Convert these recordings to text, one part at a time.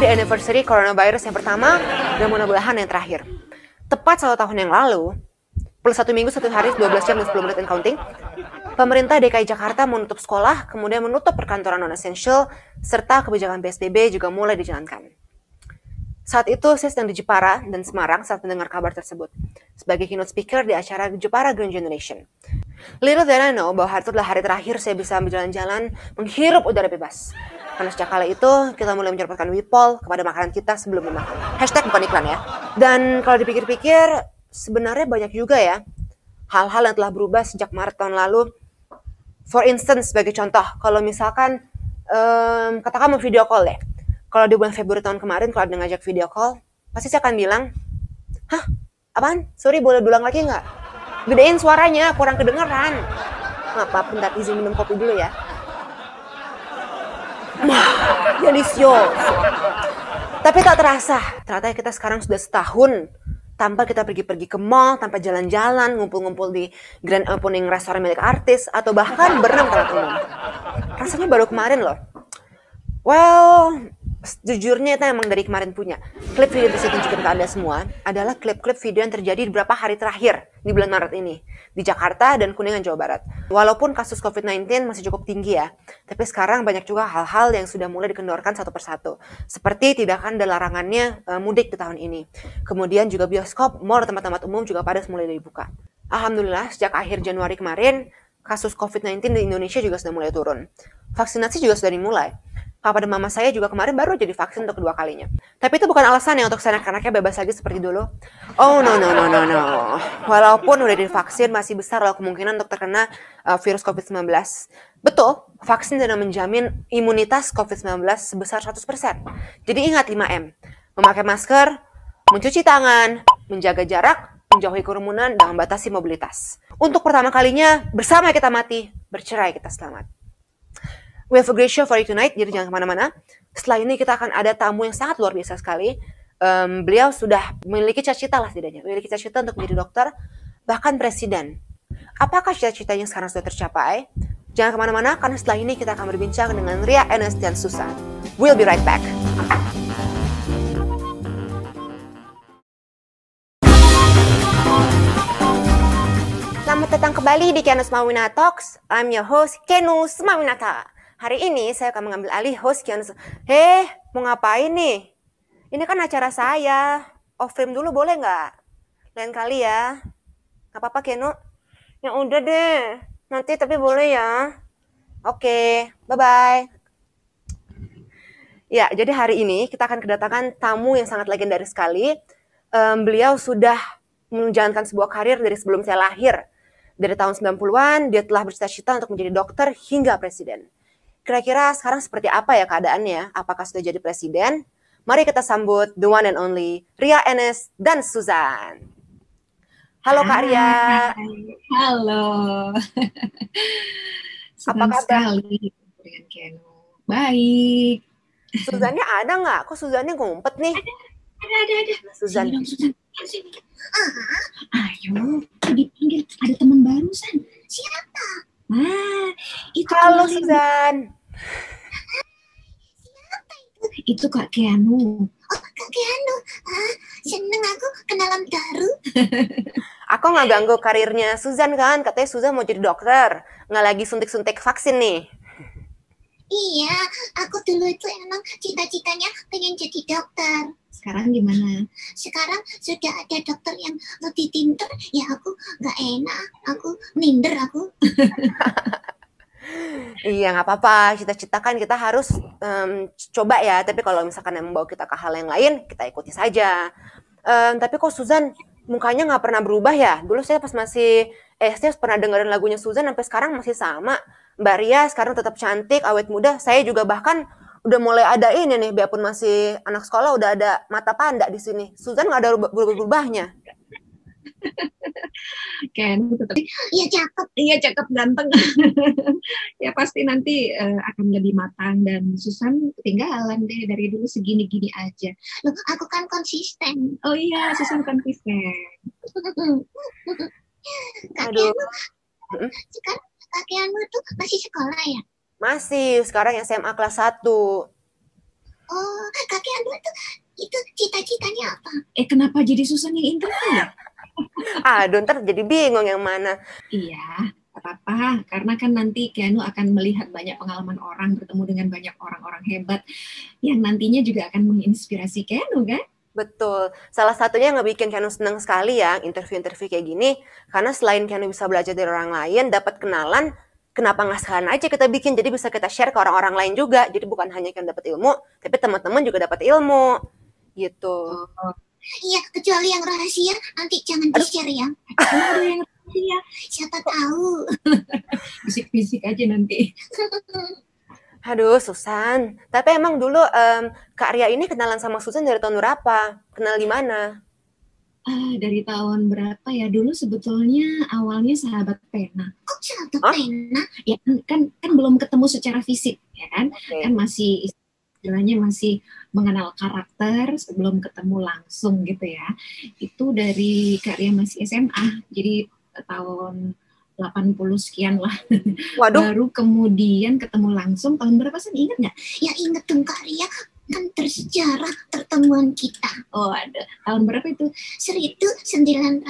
Di anniversary coronavirus yang pertama dan mudah-mudahan yang terakhir. Tepat satu tahun yang lalu, plus satu minggu, satu hari, 12 jam, dan 10 menit and counting, pemerintah DKI Jakarta menutup sekolah, kemudian menutup perkantoran non-essential, serta kebijakan PSBB juga mulai dijalankan. Saat itu saya sedang di Jepara dan Semarang saat mendengar kabar tersebut, sebagai keynote speaker di acara Jepara Green Generation. Little did I know bahwa hari itu adalah hari terakhir saya bisa berjalan-jalan menghirup udara bebas. Karena sejak kala itu kita mulai mencampurkan wipol kepada makanan kita sebelum memakan. Hashtag bukan iklan ya. Dan kalau dipikir-pikir sebenarnya banyak juga ya hal-hal yang telah berubah sejak Maret tahun lalu. For instance sebagai contoh, kalau misalkan um, katakan mau video call deh. Kalau di bulan Februari tahun kemarin kalau ada ngajak video call, pasti saya akan bilang, hah apaan? Sorry boleh dulang lagi nggak? Gedein suaranya, kurang kedengeran. Apa-apa, bentar izin minum kopi dulu ya. Wah, delicious. Tapi tak terasa, ternyata kita sekarang sudah setahun tanpa kita pergi-pergi ke mall, tanpa jalan-jalan, ngumpul-ngumpul di grand opening restoran milik artis, atau bahkan berenang tempat umum. Rasanya baru kemarin loh. Well, Jujurnya itu emang dari kemarin punya. Klip video yang saya tunjukkan ke Anda semua adalah klip-klip video yang terjadi beberapa hari terakhir di bulan Maret ini. Di Jakarta dan Kuningan, Jawa Barat. Walaupun kasus COVID-19 masih cukup tinggi ya, tapi sekarang banyak juga hal-hal yang sudah mulai dikendorkan satu persatu. Seperti tidak akan ada larangannya uh, mudik di tahun ini. Kemudian juga bioskop, mall, tempat-tempat umum juga pada mulai dibuka. Alhamdulillah, sejak akhir Januari kemarin, kasus COVID-19 di Indonesia juga sudah mulai turun. Vaksinasi juga sudah dimulai Papa dan mama saya juga kemarin baru jadi vaksin untuk kedua kalinya. Tapi itu bukan alasan ya untuk anak-anaknya bebas lagi seperti dulu. Oh no no no no no. Walaupun udah divaksin masih besar loh kemungkinan untuk terkena uh, virus COVID-19. Betul, vaksin tidak menjamin imunitas COVID-19 sebesar 100%. Jadi ingat 5M. Memakai masker, mencuci tangan, menjaga jarak, menjauhi kerumunan, dan membatasi mobilitas. Untuk pertama kalinya, bersama kita mati, bercerai kita selamat. We have a great show for you tonight, jadi jangan ke mana-mana. Setelah ini kita akan ada tamu yang sangat luar biasa sekali. Um, beliau sudah memiliki cita-cita lah setidaknya, memiliki cita-cita untuk menjadi dokter, bahkan presiden. Apakah cita-citanya sekarang sudah tercapai? Jangan ke mana-mana, karena setelah ini kita akan berbincang dengan Ria Enes dan Susan. We'll be right back. Selamat datang kembali di Kenus Mawina Talks. I'm your host, Kenus Mawinata. Hari ini saya akan mengambil alih host Kian. Heh, mau ngapain nih? Ini kan acara saya. Off frame dulu boleh nggak? Lain kali ya. Gak apa-apa Keno? Ya udah deh. Nanti tapi boleh ya. Oke, bye-bye. Ya, jadi hari ini kita akan kedatangan tamu yang sangat legendaris sekali. Um, beliau sudah menjalankan sebuah karir dari sebelum saya lahir. Dari tahun 90-an, dia telah bercita-cita untuk menjadi dokter hingga presiden. Kira-kira sekarang seperti apa ya keadaannya? Apakah sudah jadi presiden? Mari kita sambut the one and only Ria Enes dan Suzan. Halo Kak Ria. Halo. apa kabar? dengan Keno. Baik. Suzannya ada nggak? Kok Suzannya ngumpet nih? Ada, ada, ada. ada. Suzan. Sini dong, Suzan. Sini. Ah, ayo, dipanggil. Ada teman baru, San. Siapa? Ah, itu Halo Suzan. Itu Kak Keanu. Oh, Kak Keanu. Ah, seneng aku kenalan baru. aku nggak ganggu karirnya Suzan kan? Katanya Suzan mau jadi dokter. Nggak lagi suntik-suntik vaksin nih. Iya, aku dulu itu emang cita-citanya pengen jadi dokter. Sekarang gimana? Sekarang sudah ada dokter yang lebih pinter, ya aku nggak enak, aku minder aku. Iya nggak apa-apa, cita-cita kan kita harus um, coba ya. Tapi kalau misalkan yang membawa kita ke hal yang lain, kita ikuti saja. Um, tapi kok Susan mukanya nggak pernah berubah ya? Dulu saya pas masih SD pernah dengerin lagunya Susan sampai sekarang masih sama. Mbak Ria sekarang tetap cantik, awet muda. Saya juga bahkan udah mulai ada ini nih, biarpun masih anak sekolah udah ada mata panda di sini. Susan nggak ada berubah-ubahnya. Ken tetap iya cakep. Iya cakep ganteng. Ya pasti nanti uh, akan lebih matang dan Susan ketinggalan deh dari dulu segini-gini aja. Loh, aku kan konsisten. Oh iya Susan konsisten. Aduh. sekarang kakekmu tuh masih sekolah ya? Masih sekarang SMA kelas 1 oh Oh, kakek Anu itu itu cita-citanya apa? Eh kenapa jadi Susan yang interview ya? Aduh, ntar jadi bingung yang mana. Iya, apa-apa. Karena kan nanti Keanu akan melihat banyak pengalaman orang, bertemu dengan banyak orang-orang hebat yang nantinya juga akan menginspirasi Keanu kan? Betul. Salah satunya yang ngebikin Keanu seneng sekali ya interview-interview kayak gini, karena selain Keanu bisa belajar dari orang lain, dapat kenalan, kenapa nggak sekalian aja kita bikin, jadi bisa kita share ke orang-orang lain juga. Jadi bukan hanya Keanu dapat ilmu, tapi teman-teman juga dapat ilmu. Gitu. Iya, kecuali yang rahasia nanti jangan di-share ya. Yang rahasia? Siapa tahu. Bisik-bisik aja nanti. Aduh, Susan. Tapi emang dulu em, Kak Ria ini kenalan sama Susan dari tahun berapa? Kenal di mana? Ah, dari tahun berapa ya? Dulu sebetulnya awalnya sahabat pena. Kok siapa Hah? pena? Ya kan, kan kan belum ketemu secara fisik, ya kan? Oke. Kan masih istilahnya masih mengenal karakter sebelum ketemu langsung gitu ya. Itu dari karya masih SMA. Jadi tahun 80 sekian lah. Waduh, Baru kemudian ketemu langsung tahun berapa sih? Ingat nggak? Ya inget dong Kak Kan tersejarah pertemuan kita. Oh ada. Tahun berapa itu? 1991.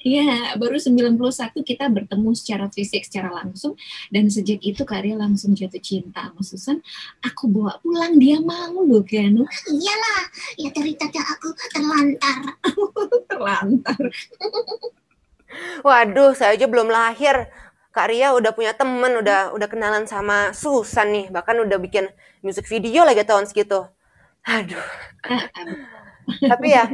Iya, baru 91 kita bertemu secara fisik, secara langsung. Dan sejak itu Karya langsung jatuh cinta sama Susan. Aku bawa pulang, dia mau loh Keanu. Iyalah, ya dari tadi aku terlantar. Terlantar. waduh, saya aja belum lahir. Kak Ria udah punya temen, udah udah kenalan sama Susan nih, bahkan udah bikin music video lagi tahun segitu. Aduh. Tapi ya,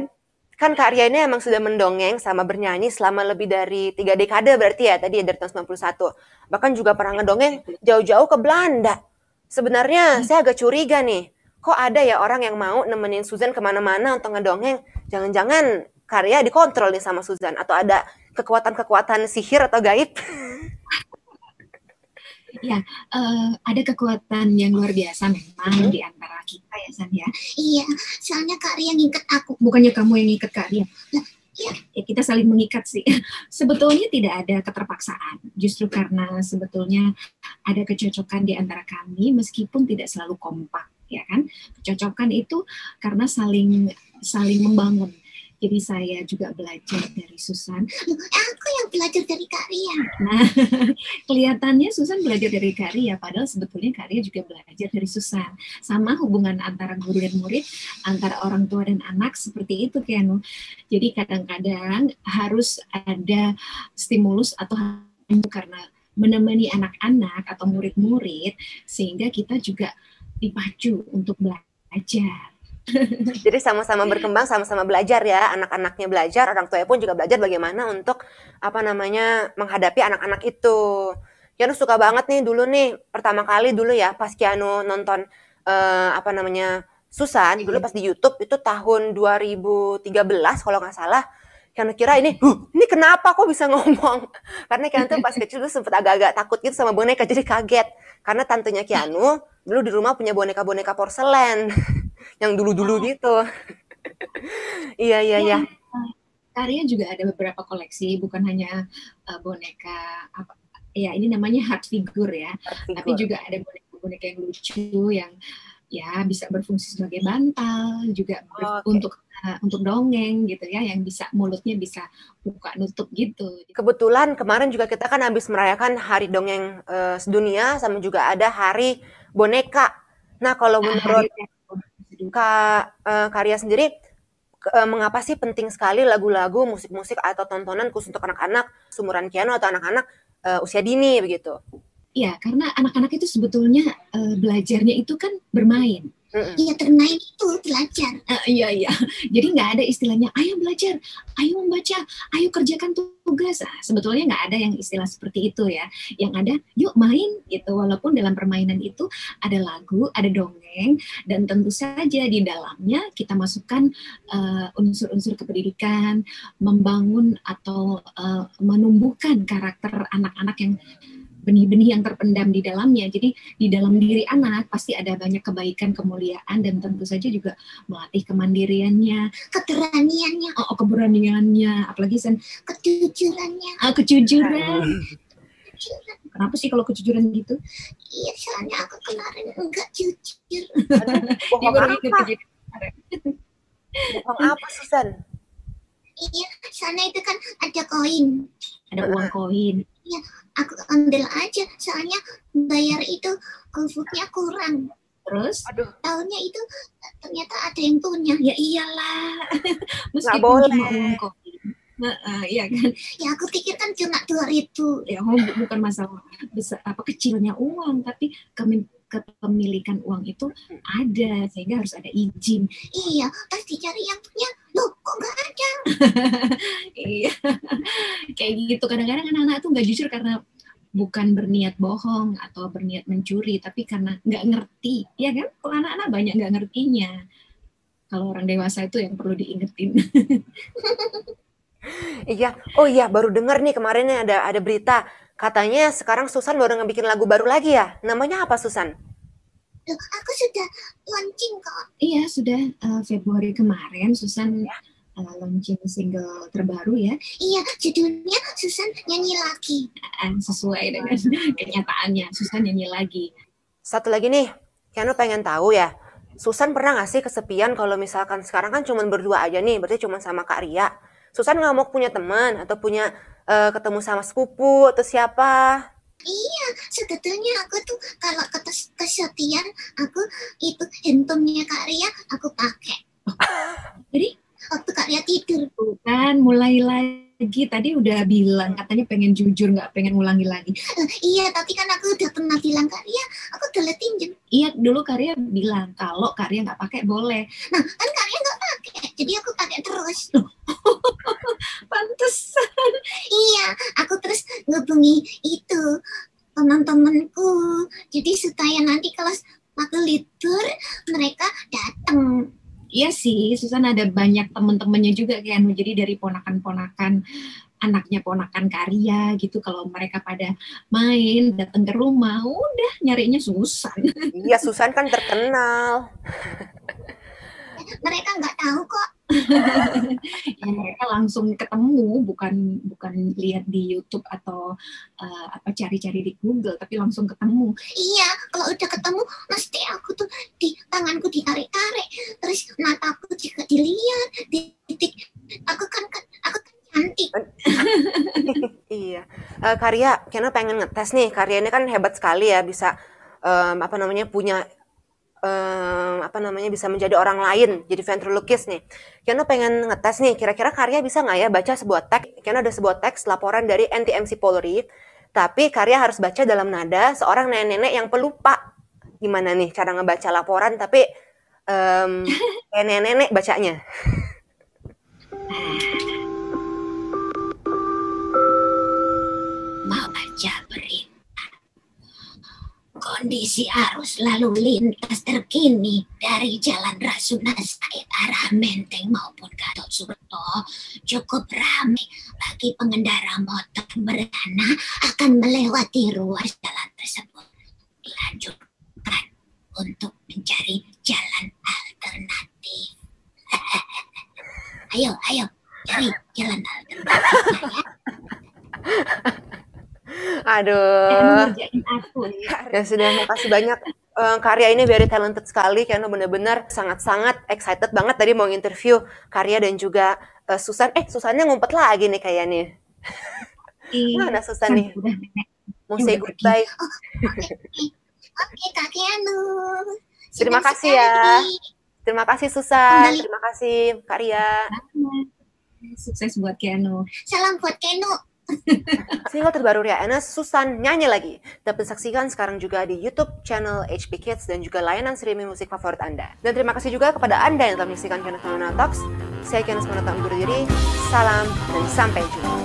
kan Kak Ria ini emang sudah mendongeng sama bernyanyi selama lebih dari tiga dekade berarti ya, tadi ya dari tahun 91. Bahkan juga pernah ngedongeng jauh-jauh ke Belanda. Sebenarnya saya agak curiga nih, kok ada ya orang yang mau nemenin Susan ke mana-mana untuk ngedongeng? Jangan-jangan karya dikontrol nih sama Susan, atau ada kekuatan-kekuatan sihir atau gaib? Eh, ada kekuatan yang luar biasa memang di antara kita ya San ya. Iya, soalnya Kak Ria ngikat aku. Bukannya kamu yang ngikat Kak Ria. iya. Ya, kita saling mengikat sih. Sebetulnya tidak ada keterpaksaan. Justru karena sebetulnya ada kecocokan di antara kami meskipun tidak selalu kompak, ya kan? Kecocokan itu karena saling saling membangun. Jadi saya juga belajar dari Susan. Loh, aku belajar dari Kak Ria. Nah, kelihatannya Susan belajar dari Karya, padahal sebetulnya Karya juga belajar dari Susan. Sama hubungan antara guru dan murid, antara orang tua dan anak seperti itu, Keanu. Jadi kadang-kadang harus ada stimulus atau karena menemani anak-anak atau murid-murid, sehingga kita juga dipacu untuk belajar. Jadi sama-sama berkembang, sama-sama belajar ya. Anak-anaknya belajar, orang tuanya pun juga belajar bagaimana untuk apa namanya menghadapi anak-anak itu. Kianu suka banget nih dulu nih pertama kali dulu ya pas Kianu nonton eh, apa namanya Susan dulu pas di YouTube itu tahun 2013 kalau nggak salah. Kianu kira ini, huh, ini kenapa kok bisa ngomong? Karena Kianu tuh pas kecil tuh sempet agak-agak takut gitu sama boneka, jadi kaget. Karena tantenya Kianu dulu di rumah punya boneka-boneka porselen yang dulu-dulu gitu. iya iya iya. Karya juga ada beberapa koleksi, bukan hanya uh, boneka apa ya ini namanya hard figure ya, tapi juga ada boneka-boneka yang lucu yang ya bisa berfungsi sebagai bantal, juga Oh, oke. untuk uh, untuk dongeng gitu ya, yang bisa mulutnya bisa buka nutup gitu. Kebetulan kemarin juga kita kan habis merayakan Hari Dongeng eh, Sedunia sama juga ada Hari Boneka. Nah, kalau Nah, menurut hari- Kak eh, Karya sendiri eh, mengapa sih penting sekali lagu-lagu, musik-musik atau tontonan khusus untuk anak-anak sumuran Kiano atau anak-anak eh, usia dini begitu? Iya, karena anak-anak itu sebetulnya uh, belajarnya itu kan bermain. Iya, termain itu belajar. Ah, iya iya. Jadi nggak ada istilahnya ayo belajar, ayo membaca, ayo kerjakan tugas. Ah, sebetulnya nggak ada yang istilah seperti itu ya. Yang ada yuk main gitu. Walaupun dalam permainan itu ada lagu, ada dongeng, dan tentu saja di dalamnya kita masukkan eh, unsur-unsur kependidikan, membangun atau eh, menumbuhkan karakter anak-anak yang benih-benih yang terpendam di dalamnya. Jadi di dalam diri anak pasti ada banyak kebaikan, kemuliaan, dan tentu saja juga melatih kemandiriannya, Keteraniannya, oh, oh, keberaniannya, apalagi sen kejujurannya. ah, kejujuran. Kenapa sih kalau kejujuran gitu? Iya, soalnya aku kemarin enggak jujur. Bohong baru apa? Bohong apa Susan? Iya, sana itu kan ada koin. Ada uang koin. Aku ambil aja, soalnya bayar itu GoFoodnya kurang. Terus Aduh, Tahunya itu ternyata ada yang punya. ya iyalah. Meskipun boleh. cuma uang koin. Heeh, iya kan? Ya aku pikir kan cuma 2000. Ya oh, bu- bukan masalah besar apa kecilnya uang, tapi kemi- kepemilikan uang itu ada sehingga harus ada izin. Iya, terus dicari yang punya. Loh, kok nggak ada? Iya, kayak gitu. Kadang-kadang anak-anak tuh nggak jujur karena bukan berniat bohong atau berniat mencuri, tapi karena nggak ngerti, ya kan? Kalau anak-anak banyak nggak ngertinya. Kalau orang dewasa itu yang perlu diingetin. iya. Oh iya, baru dengar nih kemarin ada ada berita. Katanya sekarang Susan baru ngebikin lagu baru lagi ya. Namanya apa Susan? Loh, aku sudah launching kok. Iya, sudah eh, Februari kemarin Susan eh, launching single terbaru ya, Iya, judulnya Susan nyanyi lagi. eh, sesuai dengan kenyataannya. Susan nyanyi lagi. Satu lagi nih, Keanu pengen tahu ya. Susan pernah gak sih kesepian kalau misalkan sekarang kan cuma berdua aja nih, berarti cuma sama Kak Ria. Susan nggak mau punya teman atau punya eh, ketemu sama sepupu atau siapa? Sebetulnya aku tuh kalau ketes kesepian, aku itu handphonenya Kak Ria aku pakai. Jadi? Waktu Kak Ria tidur. Tuh kan, mulai lagi. Tadi udah bilang katanya pengen jujur, nggak pengen ulangi lagi. Eh, iya, tapi kan aku udah pernah bilang Kak Ria, aku udah tinjem. Iya, dulu Karya bilang kalau Karya nggak pakai boleh. Nah, kan Kak Ria nggak pakai, jadi aku pakai terus. Pantesan. Iya, aku terus ngubungi itu teman-temanku. Jadi supaya nanti kalau aku libur, mereka datang. Iya sih, Susan ada banyak temen-temennya juga kan. Jadi dari ponakan-ponakan anaknya ponakan Karya gitu. Kalau mereka pada main, datang ke rumah, udah nyarinya Susan. Iya, Susan kan terkenal. Mereka nggak tahu kok. ya, mereka langsung ketemu, bukan bukan lihat di YouTube atau eh, apa cari-cari di Google, tapi langsung ketemu. Iya, kalau udah ketemu, mesti aku tuh di tanganku ditarik-tarik, terus mataku juga dilihat, titik. Aku kan, kan aku kan cantik. Iya. Eh, Karya, Keanu pengen ngetes nih. Karya ini kan hebat sekali ya, bisa em, apa namanya punya em, apa namanya bisa menjadi orang lain, jadi ventriloquist nih. Keanu pengen ngetes nih, kira-kira Karya bisa nggak ya baca sebuah teks? Keanu ada sebuah teks laporan dari NTMC Polri, tapi Karya harus baca dalam nada seorang nenek-nenek yang pelupa. Gimana nih cara ngebaca laporan tapi kayak nenek-nenek bacanya? Kondisi arus lalu lintas terkini dari Jalan Rasuna Said arah Menteng maupun Gatot Subroto cukup ramai bagi pengendara motor berdana akan melewati ruas jalan tersebut. Dilanjutkan untuk mencari jalan alternatif. ayo, ayo, cari jalan alternatifnya ya. Aduh. Aku ya. Ya sudah, makasih banyak. Eh, karya ini very talented sekali, karena benar-benar sangat-sangat excited banget tadi mau interview Karya dan juga eh, Susan. Eh, Susannya ngumpet lagi nih kayaknya. Mana Susan nih? Mau say goodbye. Oke, Kak Keanu. Terima kasih ya. Terima kasih Susan, terima kasih Karya. Sukses buat Keanu. Salam buat Kenu. Single terbaru Rihanna, Susan nyanyi lagi. Dapat saksikan sekarang juga di YouTube channel HP Kids dan juga layanan streaming musik favorit Anda. Dan terima kasih juga kepada Anda yang telah menyaksikan Kenas Manana Talks. Saya Kenas Manana undur diri. Salam dan sampai jumpa.